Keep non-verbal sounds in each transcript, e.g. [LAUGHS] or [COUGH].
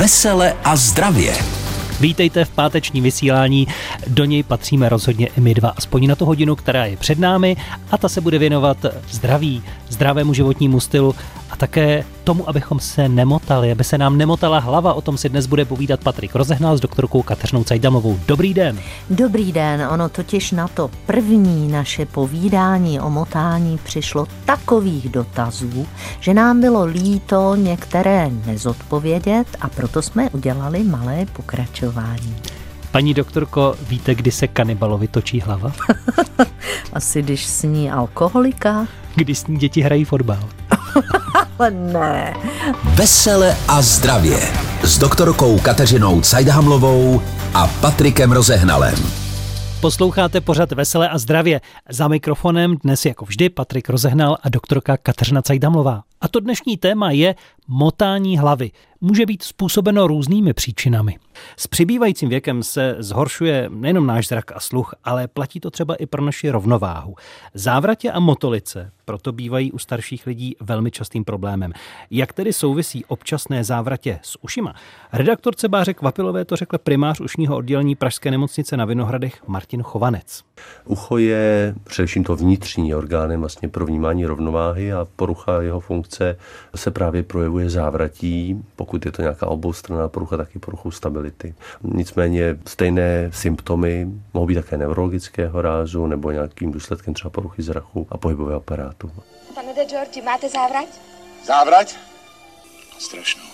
Vesele a zdravě. Vítejte v páteční vysílání, do něj patříme rozhodně i my dva, aspoň na tu hodinu, která je před námi a ta se bude věnovat zdraví, zdravému životnímu stylu také tomu, abychom se nemotali, aby se nám nemotala hlava. O tom si dnes bude povídat Patrik Rozehnal s doktorkou Kateřinou Cajdamovou. Dobrý den. Dobrý den, ono totiž na to první naše povídání o motání přišlo takových dotazů, že nám bylo líto některé nezodpovědět a proto jsme udělali malé pokračování. Paní doktorko, víte, kdy se kanibalovi točí hlava? [LAUGHS] Asi když sní alkoholika. Když sní děti hrají fotbal. Ale [LAUGHS] ne. Vesele a zdravě. S doktorkou Kateřinou Cajdhamlovou a Patrikem Rozehnalem. Posloucháte pořad Veselé a zdravě. Za mikrofonem dnes jako vždy Patrik Rozehnal a doktorka Kateřina Cajdamlová. A to dnešní téma je motání hlavy. Může být způsobeno různými příčinami. S přibývajícím věkem se zhoršuje nejenom náš zrak a sluch, ale platí to třeba i pro naši rovnováhu. Závratě a motolice proto bývají u starších lidí velmi častým problémem. Jak tedy souvisí občasné závratě s ušima? Redaktorce Báře Kvapilové to řekl primář ušního oddělení Pražské nemocnice na Vinohradech Martin Chovanec. Ucho je především to vnitřní orgánem vlastně pro vnímání rovnováhy a porucha jeho funkce se právě projevuje závratí, pokud je to nějaká oboustranná porucha, taky poruchou stability. Nicméně stejné symptomy mohou být také neurologického rázu nebo nějakým důsledkem třeba poruchy zrachu a pohybového aparátu. Pane de Georgi, máte závrať? Závrať? Strašnou.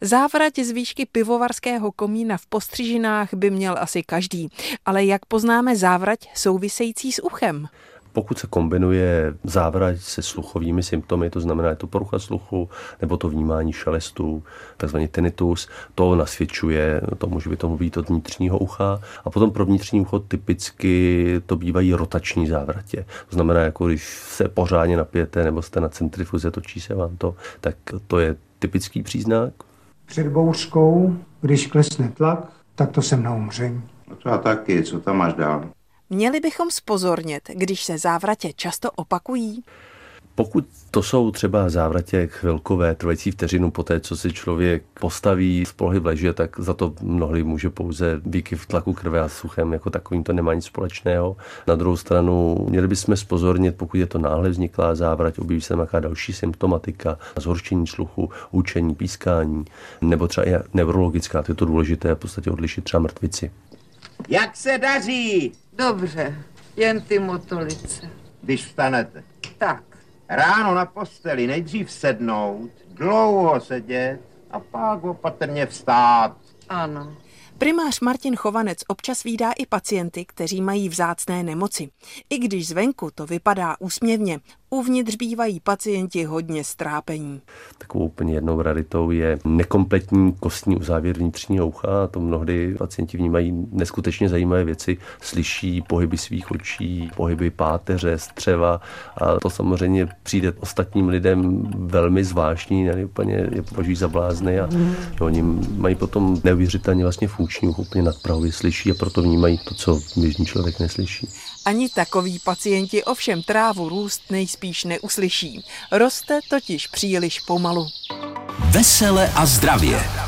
Závrať z výšky pivovarského komína v postřižinách by měl asi každý. Ale jak poznáme závrať související s uchem? Pokud se kombinuje závrať se sluchovými symptomy, to znamená, je to porucha sluchu nebo to vnímání šelestů, takzvaný tinnitus, to nasvědčuje tomu, že by to být od vnitřního ucha. A potom pro vnitřní ucho typicky to bývají rotační závratě. To znamená, jako když se pořádně napijete nebo jste na centrifuze, točí se vám to, tak to je typický příznak. Před bouřkou, když klesne tlak, tak to jsem na umření. No to já taky, co tam máš dál? Měli bychom spozornit, když se závratě často opakují? Pokud to jsou třeba závratě chvilkové, trvající vteřinu po té, co si člověk postaví z polohy v leže, tak za to mnohdy může pouze výkyv tlaku krve a suchem, jako takovým to nemá nic společného. Na druhou stranu měli bychom spozornit, pokud je to náhle vzniklá závrať, objeví se nějaká další symptomatika, zhoršení sluchu, učení, pískání, nebo třeba i neurologická, to je to důležité v podstatě odlišit třeba mrtvici. Jak se daří, Dobře, jen ty motolice. když vstanete? Tak, Ráno na posteli nejdřív sednout, dlouho sedět a pak opatrně vstát. ano. Primář Martin Chovanec občas vídá i pacienty, kteří mají vzácné nemoci. I když zvenku to vypadá úsměvně, uvnitř bývají pacienti hodně strápení. Takovou úplně jednou raritou je nekompletní kostní uzávěr vnitřního ucha a to mnohdy pacienti vnímají neskutečně zajímavé věci, slyší pohyby svých očí, pohyby páteře, střeva a to samozřejmě přijde ostatním lidem velmi zvláštní, ne, úplně je považují za blázny a oni mají potom neuvěřitelně vlastně funkční úplně nadprahově slyší a proto vnímají to, co běžný člověk neslyší. Ani takoví pacienti ovšem trávu růst nejspíš neuslyší. Roste totiž příliš pomalu. Vesele a zdravě.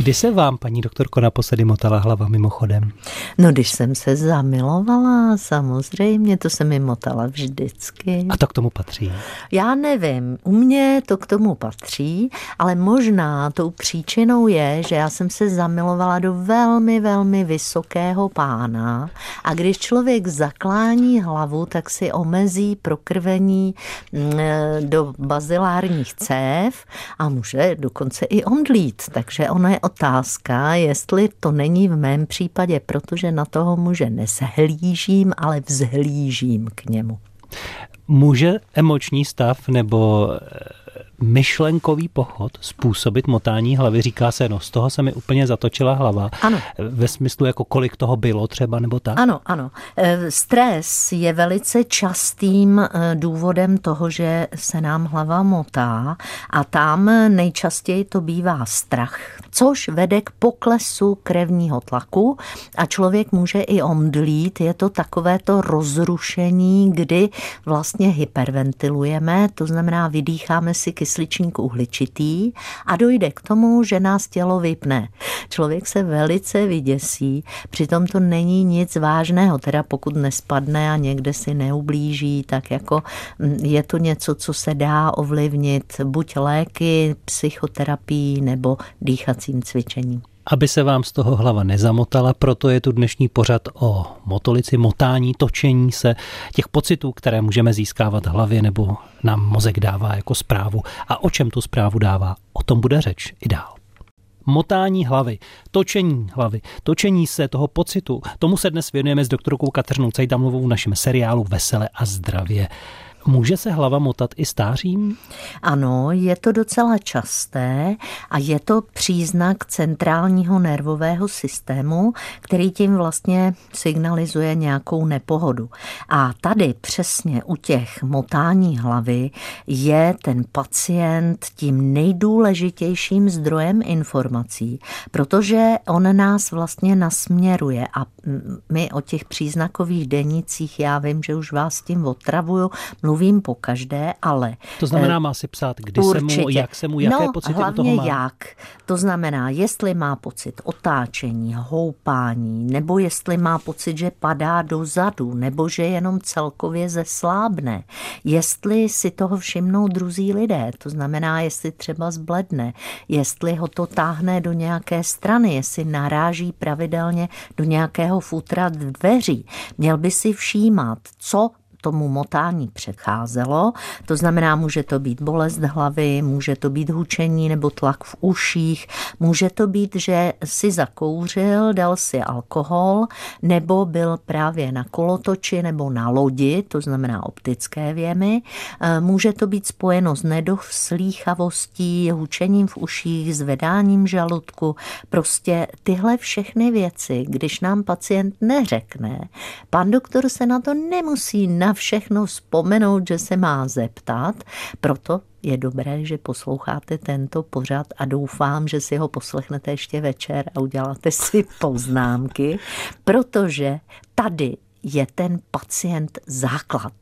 Kdy se vám, paní doktorko, naposledy motala hlava mimochodem? No, když jsem se zamilovala, samozřejmě, to se mi motala vždycky. A to k tomu patří. Já nevím, u mě to k tomu patří, ale možná tou příčinou je, že já jsem se zamilovala do velmi, velmi vysokého pána a když člověk zaklání hlavu, tak si omezí prokrvení mm, do bazilárních cév a může dokonce i omdlít. Takže ono je otázka, jestli to není v mém případě, protože na toho muže neshlížím, ale vzhlížím k němu. Může emoční stav nebo myšlenkový pochod způsobit motání hlavy? Říká se, no z toho se mi úplně zatočila hlava. Ano. Ve smyslu, jako kolik toho bylo třeba, nebo tak? Ano, ano. Eh, Stres je velice častým eh, důvodem toho, že se nám hlava motá a tam nejčastěji to bývá strach, což vede k poklesu krevního tlaku a člověk může i omdlít. Je to takovéto rozrušení, kdy vlastně hyperventilujeme, to znamená vydýcháme si kysličník uhličitý a dojde k tomu, že nás tělo vypne. Člověk se velice vyděsí, přitom to není nic vážného, teda pokud nespadne a někde si neublíží, tak jako mm, je to něco, co se dá ovlivnit buď léky, psychoterapii nebo dýchacím cvičením aby se vám z toho hlava nezamotala, proto je tu dnešní pořad o motolici, motání, točení se, těch pocitů, které můžeme získávat hlavě nebo nám mozek dává jako zprávu. A o čem tu zprávu dává, o tom bude řeč i dál motání hlavy, točení hlavy, točení se toho pocitu. Tomu se dnes věnujeme s doktorkou Kateřinou Cajdamlovou v našem seriálu Vesele a zdravě. Může se hlava motat i stářím? Ano, je to docela časté a je to příznak centrálního nervového systému, který tím vlastně signalizuje nějakou nepohodu. A tady přesně u těch motání hlavy je ten pacient tím nejdůležitějším zdrojem informací, protože on nás vlastně nasměruje a my o těch příznakových denicích, já vím, že už vás tím otravuju, mluvím po každé, ale... To znamená, má si psát, kdy určitě. se mu, jak se mu, jaké no, pocity hlavně toho má? jak. To znamená, jestli má pocit otáčení, houpání, nebo jestli má pocit, že padá dozadu, nebo že jenom celkově zeslábne. Jestli si toho všimnou druzí lidé, to znamená, jestli třeba zbledne, jestli ho to táhne do nějaké strany, jestli naráží pravidelně do nějakého futra dveří. Měl by si všímat, co tomu motání předcházelo. To znamená, může to být bolest hlavy, může to být hučení nebo tlak v uších, může to být, že si zakouřil, dal si alkohol, nebo byl právě na kolotoči nebo na lodi, to znamená optické věmy. E, může to být spojeno s nedoslýchavostí, hučením v uších, zvedáním žaludku. Prostě tyhle všechny věci, když nám pacient neřekne, pan doktor se na to nemusí na na všechno vzpomenout, že se má zeptat. Proto je dobré, že posloucháte tento pořad a doufám, že si ho poslechnete ještě večer a uděláte si poznámky, protože tady je ten pacient základ.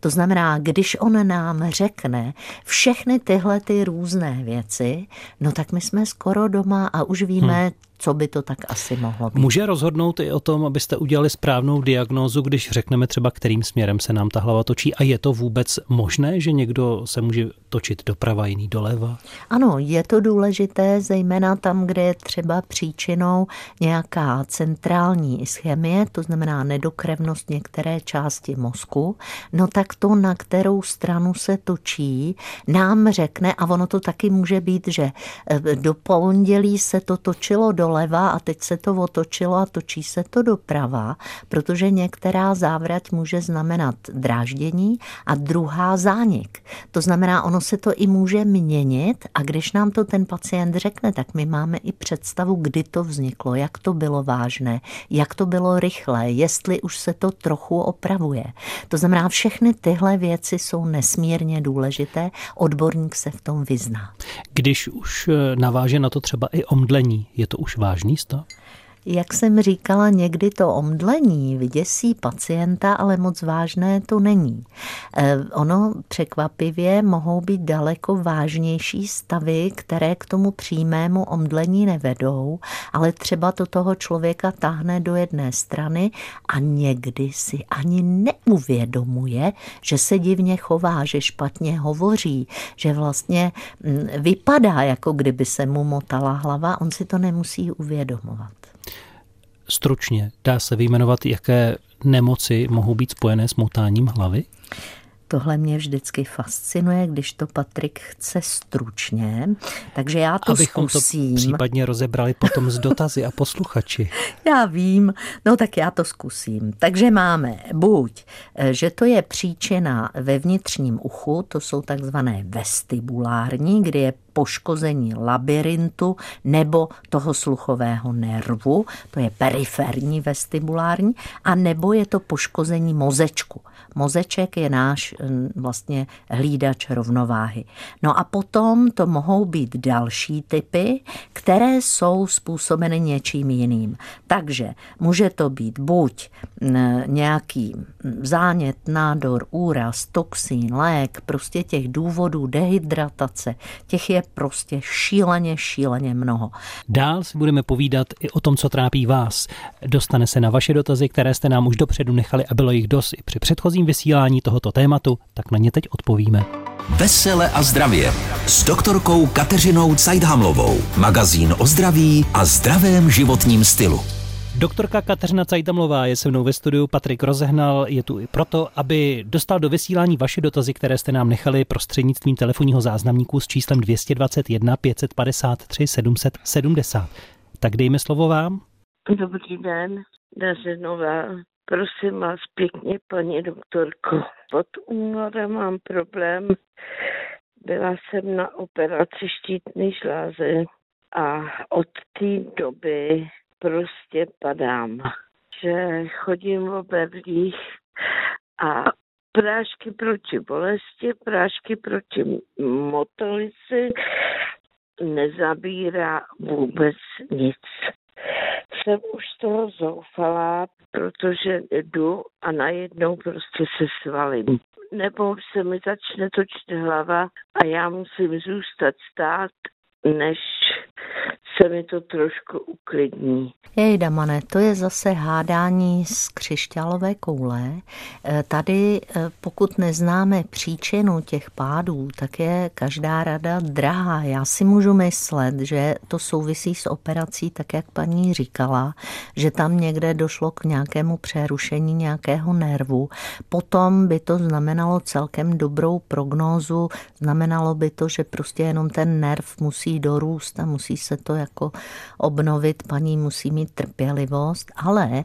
To znamená, když on nám řekne všechny tyhle ty různé věci, no tak my jsme skoro doma a už víme, hmm co by to tak asi mohlo být. Může rozhodnout i o tom, abyste udělali správnou diagnózu, když řekneme třeba, kterým směrem se nám ta hlava točí a je to vůbec možné, že někdo se může točit doprava, jiný doleva? Ano, je to důležité, zejména tam, kde je třeba příčinou nějaká centrální ischemie, to znamená nedokrevnost některé části mozku, no tak to, na kterou stranu se točí, nám řekne, a ono to taky může být, že eh, do pondělí se to točilo do doleva a teď se to otočilo a točí se to doprava, protože některá závrať může znamenat dráždění a druhá zánik. To znamená, ono se to i může měnit a když nám to ten pacient řekne, tak my máme i představu, kdy to vzniklo, jak to bylo vážné, jak to bylo rychlé, jestli už se to trochu opravuje. To znamená, všechny tyhle věci jsou nesmírně důležité, odborník se v tom vyzná. Když už eh, naváže na to třeba i omdlení, je to už vážný stav? Jak jsem říkala, někdy to omdlení vyděsí pacienta, ale moc vážné to není. Eh, ono překvapivě mohou být daleko vážnější stavy, které k tomu přímému omdlení nevedou, ale třeba to toho člověka tahne do jedné strany a někdy si ani neuvědomuje, že se divně chová, že špatně hovoří, že vlastně mm, vypadá, jako kdyby se mu motala hlava, on si to nemusí uvědomovat stručně dá se vyjmenovat, jaké nemoci mohou být spojené s motáním hlavy? Tohle mě vždycky fascinuje, když to Patrik chce stručně, takže já to Abychom zkusím. to případně rozebrali potom z dotazy a posluchači. [LAUGHS] Já vím, no tak já to zkusím. Takže máme buď, eh, že to je příčina ve vnitřním uchu, to jsou takzvané vestibulární, kdy je poškození labirintu nebo toho sluchového nervu, to je periferní vestibulární, a nebo je to poškození mozečku. Mozeček je náš mm, vlastně hlídač rovnováhy. No a potom to mohou být další typy, které jsou způsobeny něčím jiným. Takže může to být buď mm, nějaký zánět, nádor, úraz, toxín, lék, prostě těch důvodů dehydratace, těch je prostě šíleně, šíleně mnoho. Dál si budeme povídat i o tom, co trápí vás. Dostane se na vaše dotazy, které jste nám už dopředu nechali a bylo jich dost i při předchozím vysílání tohoto tématu, tak na ně teď odpovíme. Vesele a zdravě s doktorkou Kateřinou Cajdhamlovou. Magazín o zdraví a zdravém životním stylu. Doktorka Kateřina Cajtamlová je se mnou ve studiu, Patrik Rozehnal je tu i proto, aby dostal do vysílání vaše dotazy, které jste nám nechali prostřednictvím telefonního záznamníku s číslem 221 553 770. Tak dejme slovo vám. Dobrý den, Dařenová. Prosím vás pěkně, paní doktorko. Pod únorem mám problém. Byla jsem na operaci štítný žlázy a od té doby prostě padám. Že chodím v berlích a prášky proti bolesti, prášky proti motolici nezabírá vůbec nic. Jsem už z toho zoufalá, protože jdu a najednou prostě se svalím. Nebo se mi začne točit hlava a já musím zůstat stát, než se mi to trošku uklidní. Jej, Damane, to je zase hádání z křišťálové koule. E, tady, e, pokud neznáme příčinu těch pádů, tak je každá rada drahá. Já si můžu myslet, že to souvisí s operací, tak jak paní říkala, že tam někde došlo k nějakému přerušení nějakého nervu. Potom by to znamenalo celkem dobrou prognózu, znamenalo by to, že prostě jenom ten nerv musí dorůst a musí se to jako obnovit, paní musí mít trpělivost, ale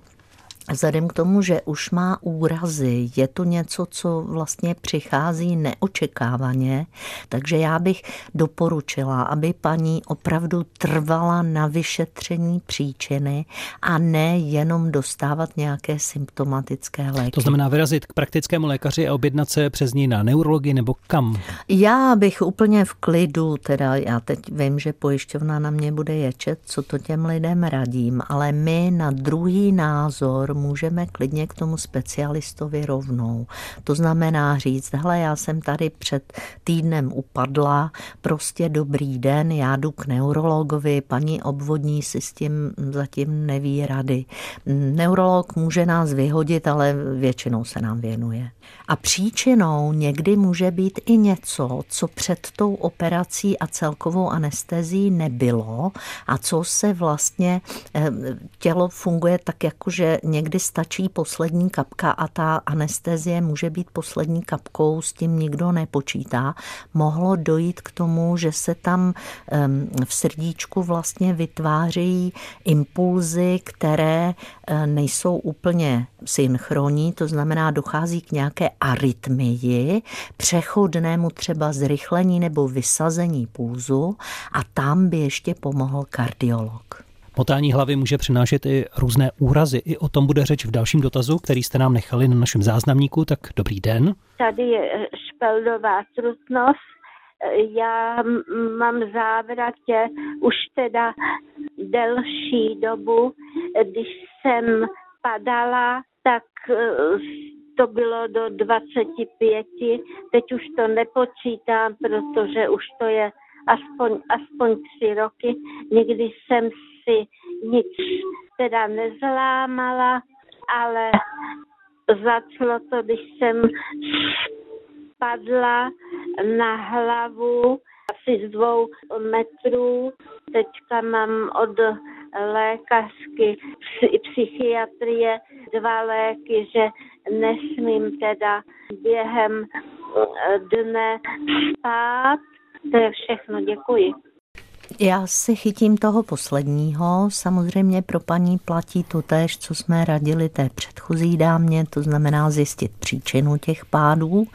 Vzhledem k tomu, že už má úrazy, je to něco, co vlastně přichází neočekávaně, takže já bych doporučila, aby paní opravdu trvala na vyšetření příčiny a ne jenom dostávat nějaké symptomatické léky. To znamená vyrazit k praktickému lékaři a objednat se přes ní na neurologii nebo kam? Já bych úplně v klidu, teda já teď vím, že pojišťovna na mě bude ječet, co to těm lidem radím, ale my na druhý názor můžeme klidně k tomu specialistovi rovnou. To znamená říct, hele, já jsem tady před týdnem upadla, prostě dobrý den, já jdu k neurologovi, paní obvodní si s tím zatím neví rady. Neurolog může nás vyhodit, ale většinou se nám věnuje. A příčinou někdy může být i něco, co před tou operací a celkovou anestezí nebylo a co se vlastně eh, tělo funguje tak, jako že stačí poslední kapka a ta anestezie může být poslední kapkou, s tím nikdo nepočítá. Mohlo dojít k tomu, že se tam v srdíčku vlastně vytvářejí impulzy, které eh, nejsou úplně synchronní, to znamená dochází k nějaké arytmii, přechodnému třeba zrychlení nebo vysazení pulzu a tam by ještě pomohl kardiolog. Motání hlavy může přinášet i různé úrazy. I o tom bude řeč v dalším dotazu, který jste nám nechali na našem záznamníku. Tak dobrý den. Tady je eh, špeldová trutnost. Eh, já mám závratě už teda delší dobu. Když jsem padala, tak eh, to bylo do 25, teď už to nepočítám, protože už to je aspoň, aspoň tři roky. Někdy jsem si nic teda nezlámala, ale začalo to, když jsem padla na hlavu asi z dvou metrů. Teďka mám od lékařky psychiatrie dva léky, že nesmím teda během eh, dne spát. To je všechno, děkuji. Já si chytím toho posledního. Samozřejmě pro paní platí to tež, co jsme radili té předchozí dámě, to znamená zjistit příčinu těch pádů,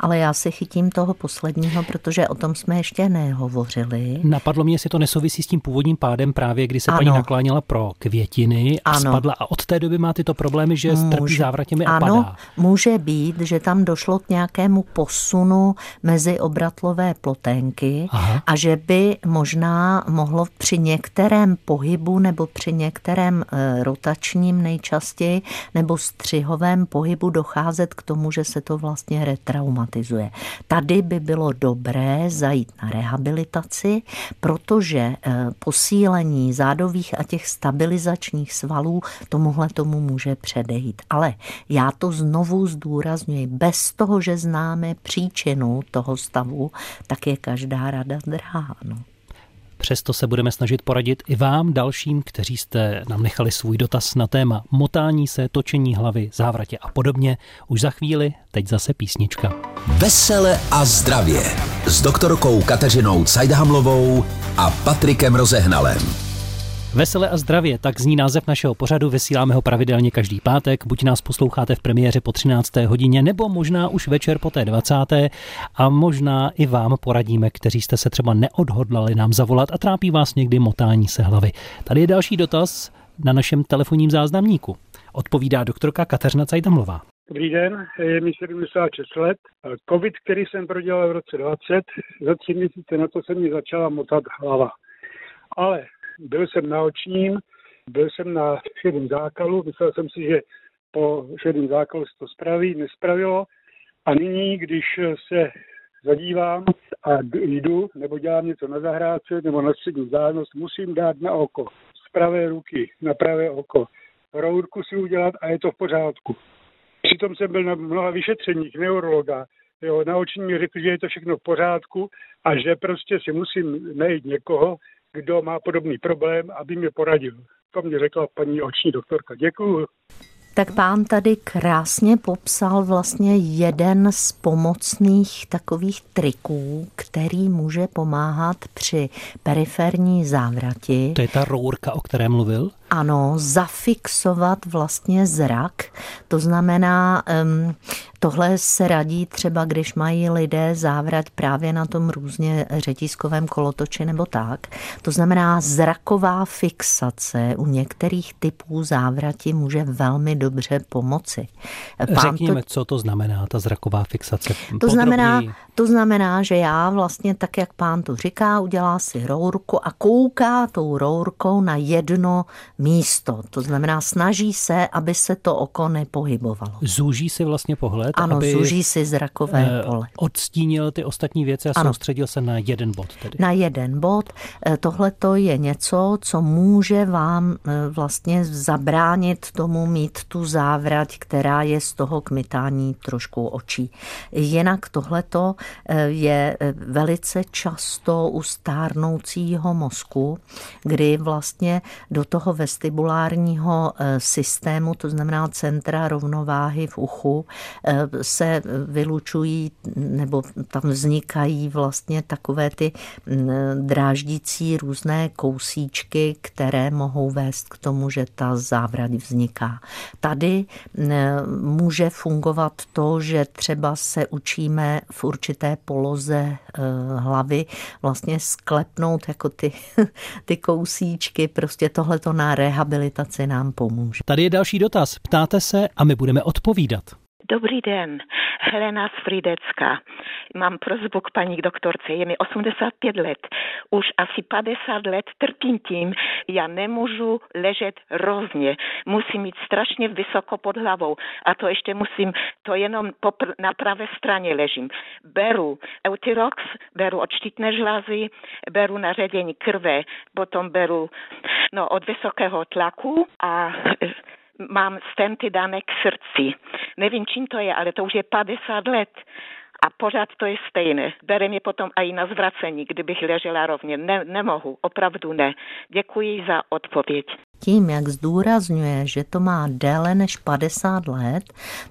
ale já si chytím toho posledního, protože o tom jsme ještě nehovořili. Napadlo mě, jestli to nesouvisí s tím původním pádem právě, kdy se ano. paní nakláněla pro květiny a ano. spadla a od té doby má tyto problémy, že může, trpí závratěmi a ano, padá. může být, že tam došlo k nějakému posunu mezi obratlové ploténky Aha. a že by možná mohlo při některém pohybu nebo při některém e, rotačním nejčastěji nebo střihovém pohybu docházet k tomu, že se to vlastně retraumatizuje. Tady by bylo dobré zajít na rehabilitaci, protože e, posílení zádových a těch stabilizačních svalů tomuhle tomu může předejít. Ale já to znovu zdůrazňuji, bez toho, že známe příčinu toho stavu, tak je každá rada drahá. No. Přesto se budeme snažit poradit i vám dalším, kteří jste nám nechali svůj dotaz na téma motání se, točení hlavy, závratě a podobně. Už za chvíli, teď zase písnička. Vesele a zdravě s doktorkou Kateřinou Cajdhamlovou a Patrikem Rozehnalem. Vesele a zdravě, tak zní název našeho pořadu, vysíláme ho pravidelně každý pátek, buď nás posloucháte v premiéře po 13. hodině, nebo možná už večer po té 20. a možná i vám poradíme, kteří jste se třeba neodhodlali nám zavolat a trápí vás někdy motání se hlavy. Tady je další dotaz na našem telefonním záznamníku. Odpovídá doktorka Kateřina Cajdamlová. Dobrý den, je mi 76 let. Covid, který jsem prodělal v roce 20, za tři měsíce na to se mi začala motat hlava. Ale byl jsem na očním, byl jsem na šedém zákalu, myslel jsem si, že po šedém zákalu se to spraví, nespravilo. A nyní, když se zadívám a jdu, nebo dělám něco na zahrádce, nebo na střední vzdálenost, musím dát na oko, z pravé ruky na pravé oko. Rourku si udělat a je to v pořádku. Přitom jsem byl na mnoha vyšetřeních neurologa, jo, na oční mi řekl, že je to všechno v pořádku a že prostě si musím najít někoho, kdo má podobný problém, aby mě poradil. To mě řekla paní oční doktorka. Děkuju. Tak pán tady krásně popsal vlastně jeden z pomocných takových triků, který může pomáhat při periferní závrati. To je ta rourka, o které mluvil? Ano, zafixovat vlastně zrak. To znamená, tohle se radí třeba, když mají lidé závrať právě na tom různě řetiskovém kolotoči nebo tak. To znamená, zraková fixace u některých typů závrati může velmi dobře pomoci. Pán Řekněme, to, co to znamená, ta zraková fixace. To znamená, to znamená, že já vlastně tak, jak pán to říká, udělá si rourku a kouká tou rourkou na jedno místo. To znamená, snaží se, aby se to oko nepohybovalo. Zúží si vlastně pohled? Ano, aby zúží si zrakové eh, pole. Odstínil ty ostatní věci a ano. soustředil se na jeden bod. Tedy. Na jeden bod. Eh, Tohle to je něco, co může vám eh, vlastně zabránit tomu mít tu závrať, která je z toho kmitání trošku očí. Jinak tohleto je velice často u stárnoucího mozku, kdy vlastně do toho vestibulárního systému, to znamená centra rovnováhy v uchu, se vylučují nebo tam vznikají vlastně takové ty dráždící různé kousíčky, které mohou vést k tomu, že ta závrať vzniká. Tady může fungovat to, že třeba se učíme v určité poloze e, hlavy vlastně sklepnout jako ty, [LAUGHS] ty kousíčky. Prostě tohleto na rehabilitaci nám pomůže. Tady je další dotaz. Ptáte se a my budeme odpovídat. Dobrý den, Helena Sfridecká. Mám prozbu k paní doktorce, je mi 85 let. Už asi 50 let trpím tím, já nemůžu ležet rovně. Musím mít strašně vysoko pod hlavou. A to ještě musím, to jenom popr- na pravé straně ležím. Beru Eutirox, beru odštítné žlázy, beru na ředění krve, potom beru no, od vysokého tlaku a mám stenty dané k srdci. Nevím, čím to je, ale to už je 50 let. A pořád to je stejné. Bere mě potom i na zvracení, kdybych ležela rovně. Ne, nemohu, opravdu ne. Děkuji za odpověď. Tím, jak zdůrazňuje, že to má déle než 50 let,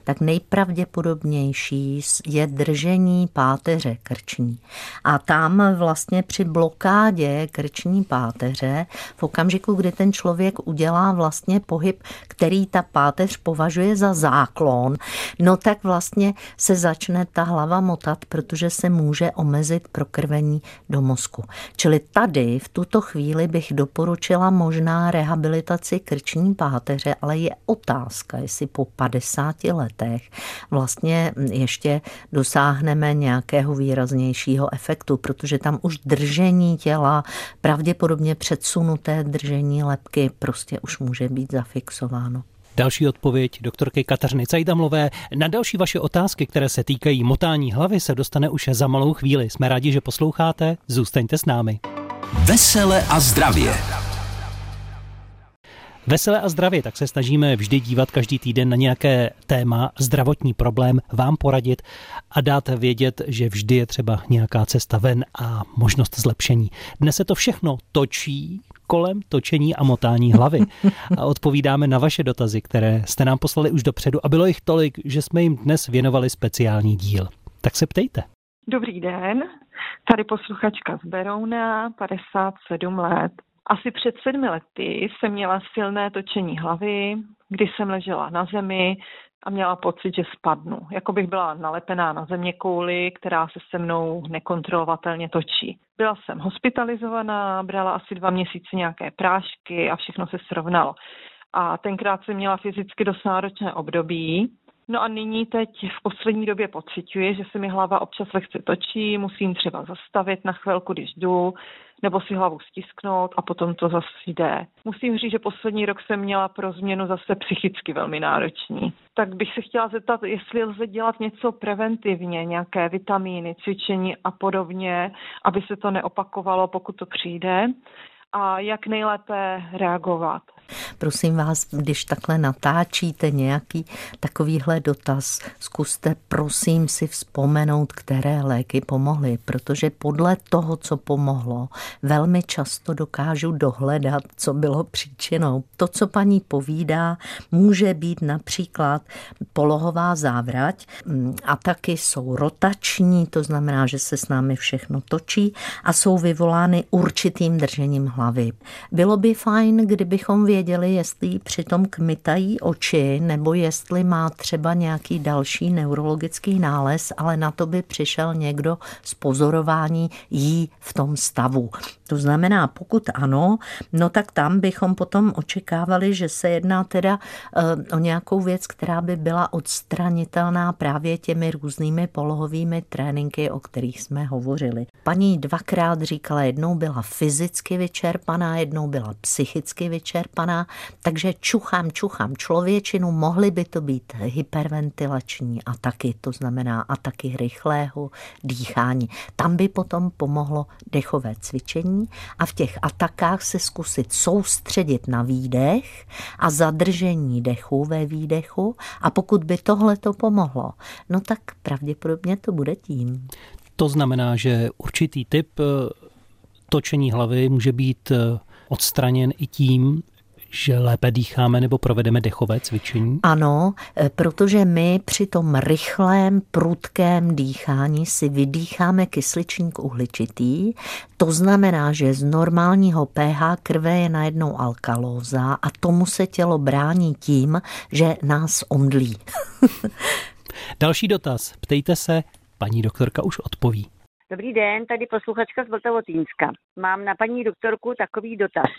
tak nejpravděpodobnější je držení páteře krční. A tam vlastně při blokádě krční páteře, v okamžiku, kdy ten člověk udělá vlastně pohyb, který ta páteř považuje za záklon, no tak vlastně se začne ta hlava motat, protože se může omezit prokrvení do mozku. Čili tady v tuto chvíli bych doporučila možná rehabilitaci krční páteře, ale je otázka, jestli po 50 letech vlastně ještě dosáhneme nějakého výraznějšího efektu, protože tam už držení těla, pravděpodobně předsunuté držení lepky prostě už může být zafixováno. Další odpověď doktorky Kateřiny Cajdamlové. Na další vaše otázky, které se týkají motání hlavy, se dostane už za malou chvíli. Jsme rádi, že posloucháte. Zůstaňte s námi. Vesele a zdravě. Vesele a zdravě, tak se snažíme vždy dívat každý týden na nějaké téma, zdravotní problém, vám poradit a dát vědět, že vždy je třeba nějaká cesta ven a možnost zlepšení. Dnes se to všechno točí kolem točení a motání hlavy. [LAUGHS] A odpovídáme na vaše dotazy, které jste nám poslali už dopředu a bylo jich tolik, že jsme jim dnes věnovali speciální díl. Tak se ptejte. Dobrý den, tady posluchačka z Berouna, 57 let. Asi před sedmi lety jsem měla silné točení hlavy, kdy jsem ležela na zemi a měla pocit, že spadnu. Jako bych byla nalepená na země kouli, která se se mnou nekontrolovatelně točí. Byla jsem hospitalizovaná, brala asi dva měsíce nějaké prášky a všechno se srovnalo. A tenkrát jsem měla fyzicky dost náročné období, No a nyní teď v poslední době pociťuji, že se mi hlava občas lehce točí, musím třeba zastavit na chvilku, když jdu, nebo si hlavu stisknout a potom to zase jde. Musím říct, že poslední rok jsem měla pro změnu zase psychicky velmi náročný. Tak bych se chtěla zeptat, jestli lze dělat něco preventivně, nějaké vitamíny, cvičení a podobně, aby se to neopakovalo, pokud to přijde a jak nejlépe reagovat. Prosím vás, když takhle natáčíte nějaký takovýhle dotaz, zkuste prosím si vzpomenout, které léky pomohly, protože podle toho, co pomohlo, velmi často dokážu dohledat, co bylo příčinou. To, co paní povídá, může být například polohová závrať mm, a taky jsou rotační, to znamená, že se s námi všechno točí a jsou vyvolány určitým držením hlavy. Bylo by fajn, kdybychom věděli, jestli přitom kmitají oči, nebo jestli má třeba nějaký další neurologický nález, ale na to by přišel někdo z pozorování jí v tom stavu. To znamená, pokud ano, no tak tam bychom potom očekávali, že se jedná teda eh, o nějakou věc, která by byla odstranitelná právě těmi různými polohovými tréninky, o kterých jsme hovořili. Paní dvakrát říkala, jednou byla fyzicky vyčerpaná, jednou byla psychicky vyčerpaná, takže čuchám, čuchám člověčinu, mohly by to být hyperventilační ataky, to znamená ataky rychlého dýchání. Tam by potom pomohlo dechové cvičení a v těch atakách se zkusit soustředit na výdech a zadržení dechu ve výdechu a pokud by tohle to pomohlo, no tak pravděpodobně to bude tím. To znamená, že určitý typ eh, točení hlavy může být eh, odstraněn i tím, že lépe dýcháme nebo provedeme dechové cvičení? Ano, eh, protože my při tom rychlém, prudkém dýchání si vydýcháme kysličník uhličitý. To znamená, že z normálního pH krve je najednou alkalóza a tomu se tělo brání tím, že nás omdlí. [LAUGHS] Další dotaz. Ptejte se, paní doktorka už odpoví. Dobrý den, tady posluchačka z Vltavotýnska. Mám na paní doktorku takový dotaz.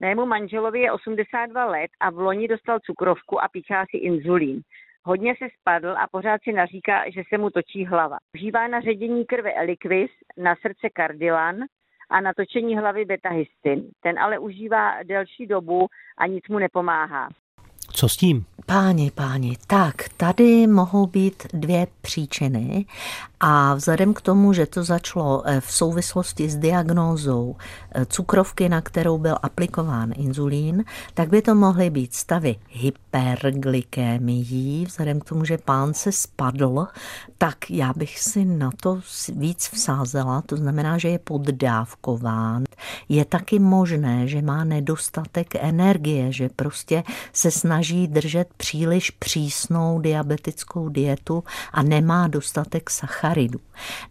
Mému manželovi je 82 let a v loni dostal cukrovku a píchá si inzulín. Hodně se spadl a pořád si naříká, že se mu točí hlava. Užívá na ředění krve Eliquis, na srdce Cardilan a na točení hlavy betahystin. Ten ale užívá delší dobu a nic mu nepomáhá. Co s tím? Páni, páni, tak tady mohou být dvě příčiny a vzhledem k tomu, že to začalo eh, v souvislosti s diagnózou eh, cukrovky, na kterou byl aplikován inzulín, tak by to mohly být stavy hyperglykémií. Vzhledem k tomu, že pán se spadl, tak já bych si na to víc vsázela. To znamená, že je poddávkován. Je taky možné, že má nedostatek energie, že prostě se snaží držet příliš přísnou diabetickou dietu a nemá dostatek sacharidu.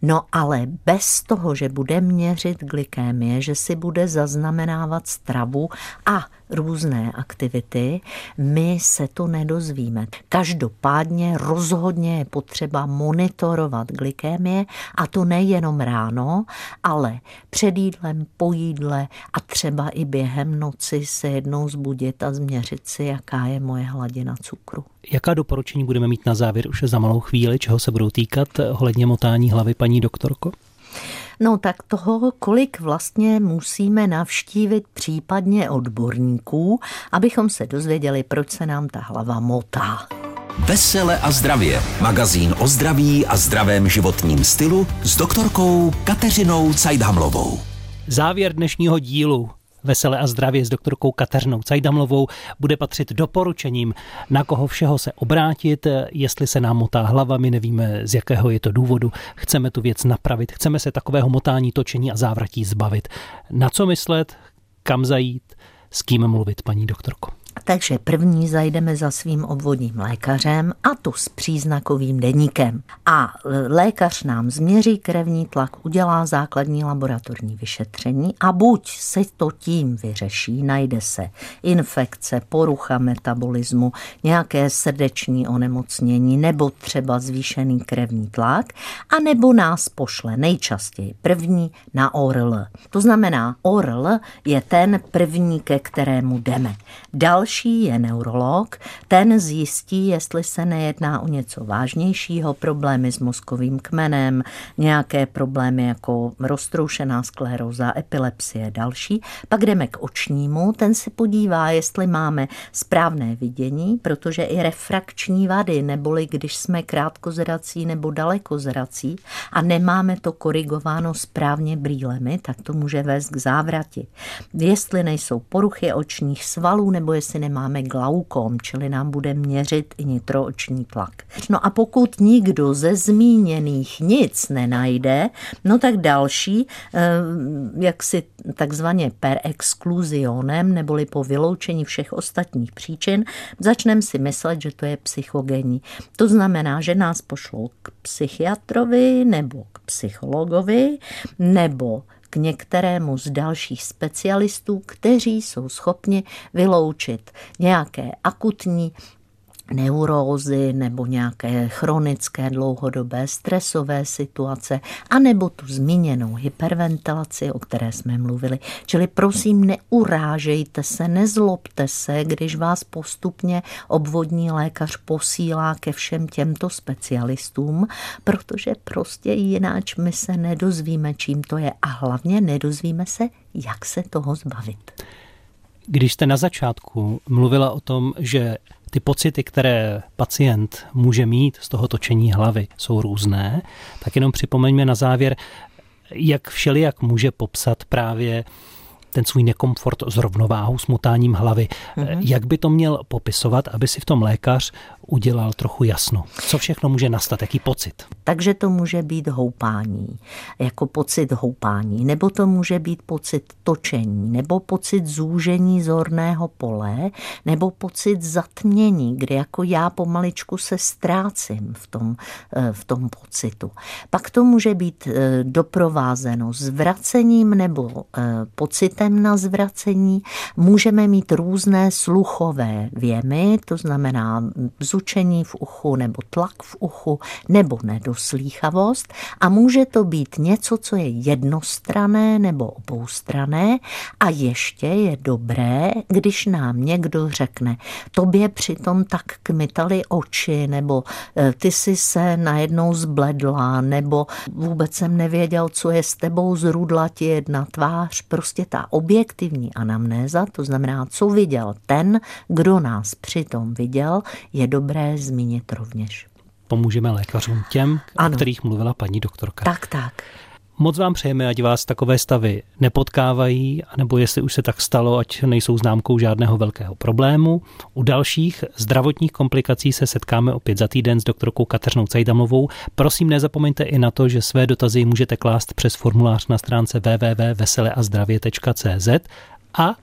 No ale bez toho, že bude měřit glykémie, že si bude zaznamenávat stravu a různé aktivity, my se to nedozvíme. Každopádně rozhodně je potřeba monitorovat glykémie a to nejenom ráno, ale před jídlem, po jídle a třeba i během noci se jednou zbudit a změřit si, jaká je moje hladina cukru. Jaká doporučení budeme mít na závěr už za malou chvíli, čeho se budou týkat ohledně motání hlavy paní doktorko? No tak toho, kolik vlastně musíme navštívit případně odborníků, abychom se dozvěděli, proč se nám ta hlava motá. Vesele a zdravě. Magazín o zdraví a zdravém životním stylu s doktorkou Kateřinou Cajdhamlovou. Závěr dnešního dílu Vesele a zdravě s doktorkou Kateřinou Cajdamlovou bude patřit doporučením, na koho všeho se obrátit, jestli se nám motá hlava, my nevíme, z jakého je to důvodu, chceme tu věc napravit, chceme se takového motání, točení a závratí zbavit. Na co myslet, kam zajít, s kým mluvit, paní doktorko? Takže první zajdeme za svým obvodním lékařem a to s příznakovým deníkem. A lékař nám změří krevní tlak, udělá základní laboratorní vyšetření a buď se to tím vyřeší, najde se infekce, porucha metabolismu, nějaké srdeční onemocnění nebo třeba zvýšený krevní tlak, a nebo nás pošle nejčastěji první na ORL. To znamená, ORL je ten první, ke kterému jdeme. Další Další je neurolog, ten zjistí, jestli se nejedná o něco vážnějšího, problémy s mozkovým kmenem, nějaké problémy jako roztroušená skleróza, epilepsie, další. Pak jdeme k očnímu, ten se podívá, jestli máme správné vidění, protože i refrakční vady, neboli když jsme krátkozrací nebo dalekozrací a nemáme to korigováno správně brýlemi, tak to může vést k závrati. Jestli nejsou poruchy očních svalů nebo jestli nemáme glaukom, čili nám bude měřit i nitrooční tlak. No a pokud nikdo ze zmíněných nic nenajde, no tak další, eh, jak si takzvaně per exclusionem, neboli po vyloučení všech ostatních příčin, začneme si myslet, že to je psychogenní. To znamená, že nás pošlou k psychiatrovi nebo k psychologovi nebo k některému z dalších specialistů, kteří jsou schopni vyloučit nějaké akutní neurózy nebo nějaké chronické dlouhodobé stresové situace, anebo tu zmíněnou hyperventilaci, o které jsme mluvili. Čili prosím, neurážejte se, nezlobte se, když vás postupně obvodní lékař posílá ke všem těmto specialistům, protože prostě jináč my se nedozvíme, čím to je a hlavně nedozvíme se, jak se toho zbavit. Když jste na začátku mluvila o tom, že ty pocity, které pacient může mít z toho točení hlavy, jsou různé, tak jenom připomeňme na závěr, jak všelijak může popsat právě ten svůj nekomfort s rovnováhou, s motáním hlavy. Mm-hmm. Jak by to měl popisovat, aby si v tom lékař udělal trochu jasno? Co všechno může nastat, jaký pocit? Takže to může být houpání, jako pocit houpání, nebo to může být pocit točení, nebo pocit zúžení zorného pole, nebo pocit zatmění, kdy jako já pomaličku se ztrácím v tom, eh, v tom pocitu. Pak to může být eh, doprovázeno zvracením nebo eh, pocitem na zvracení. Můžeme mít různé sluchové věmy, to znamená škřučení v uchu nebo tlak v uchu nebo nedoslýchavost a může to být něco, co je jednostrané nebo oboustrané a ještě je dobré, když nám někdo řekne, tobě přitom tak kmitaly oči nebo e, ty si se najednou zbledla nebo vůbec jsem nevěděl, co je s tebou zrudla ti jedna tvář, prostě ta objektivní anamnéza, to znamená, co viděl ten, kdo nás přitom viděl, je dobré zmínit rovněž. Pomůžeme lékařům těm, ano. o kterých mluvila paní doktorka. Tak, tak. Moc vám přejeme, ať vás takové stavy nepotkávají, nebo jestli už se tak stalo, ať nejsou známkou žádného velkého problému. U dalších zdravotních komplikací se setkáme opět za týden s doktorkou Kateřinou Cajdamovou. Prosím, nezapomeňte i na to, že své dotazy můžete klást přes formulář na stránce www.veseleazdravě.cz a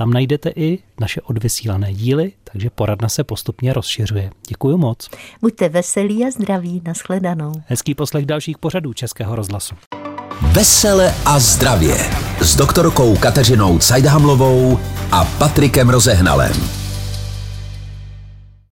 tam najdete i naše odvysílané díly, takže poradna se postupně rozšiřuje. Děkuji moc. Buďte veselí a zdraví, nashledanou. Hezký poslech dalších pořadů Českého rozhlasu. Vesele a zdravě s doktorkou Kateřinou Cajdhamlovou a Patrikem Rozehnalem.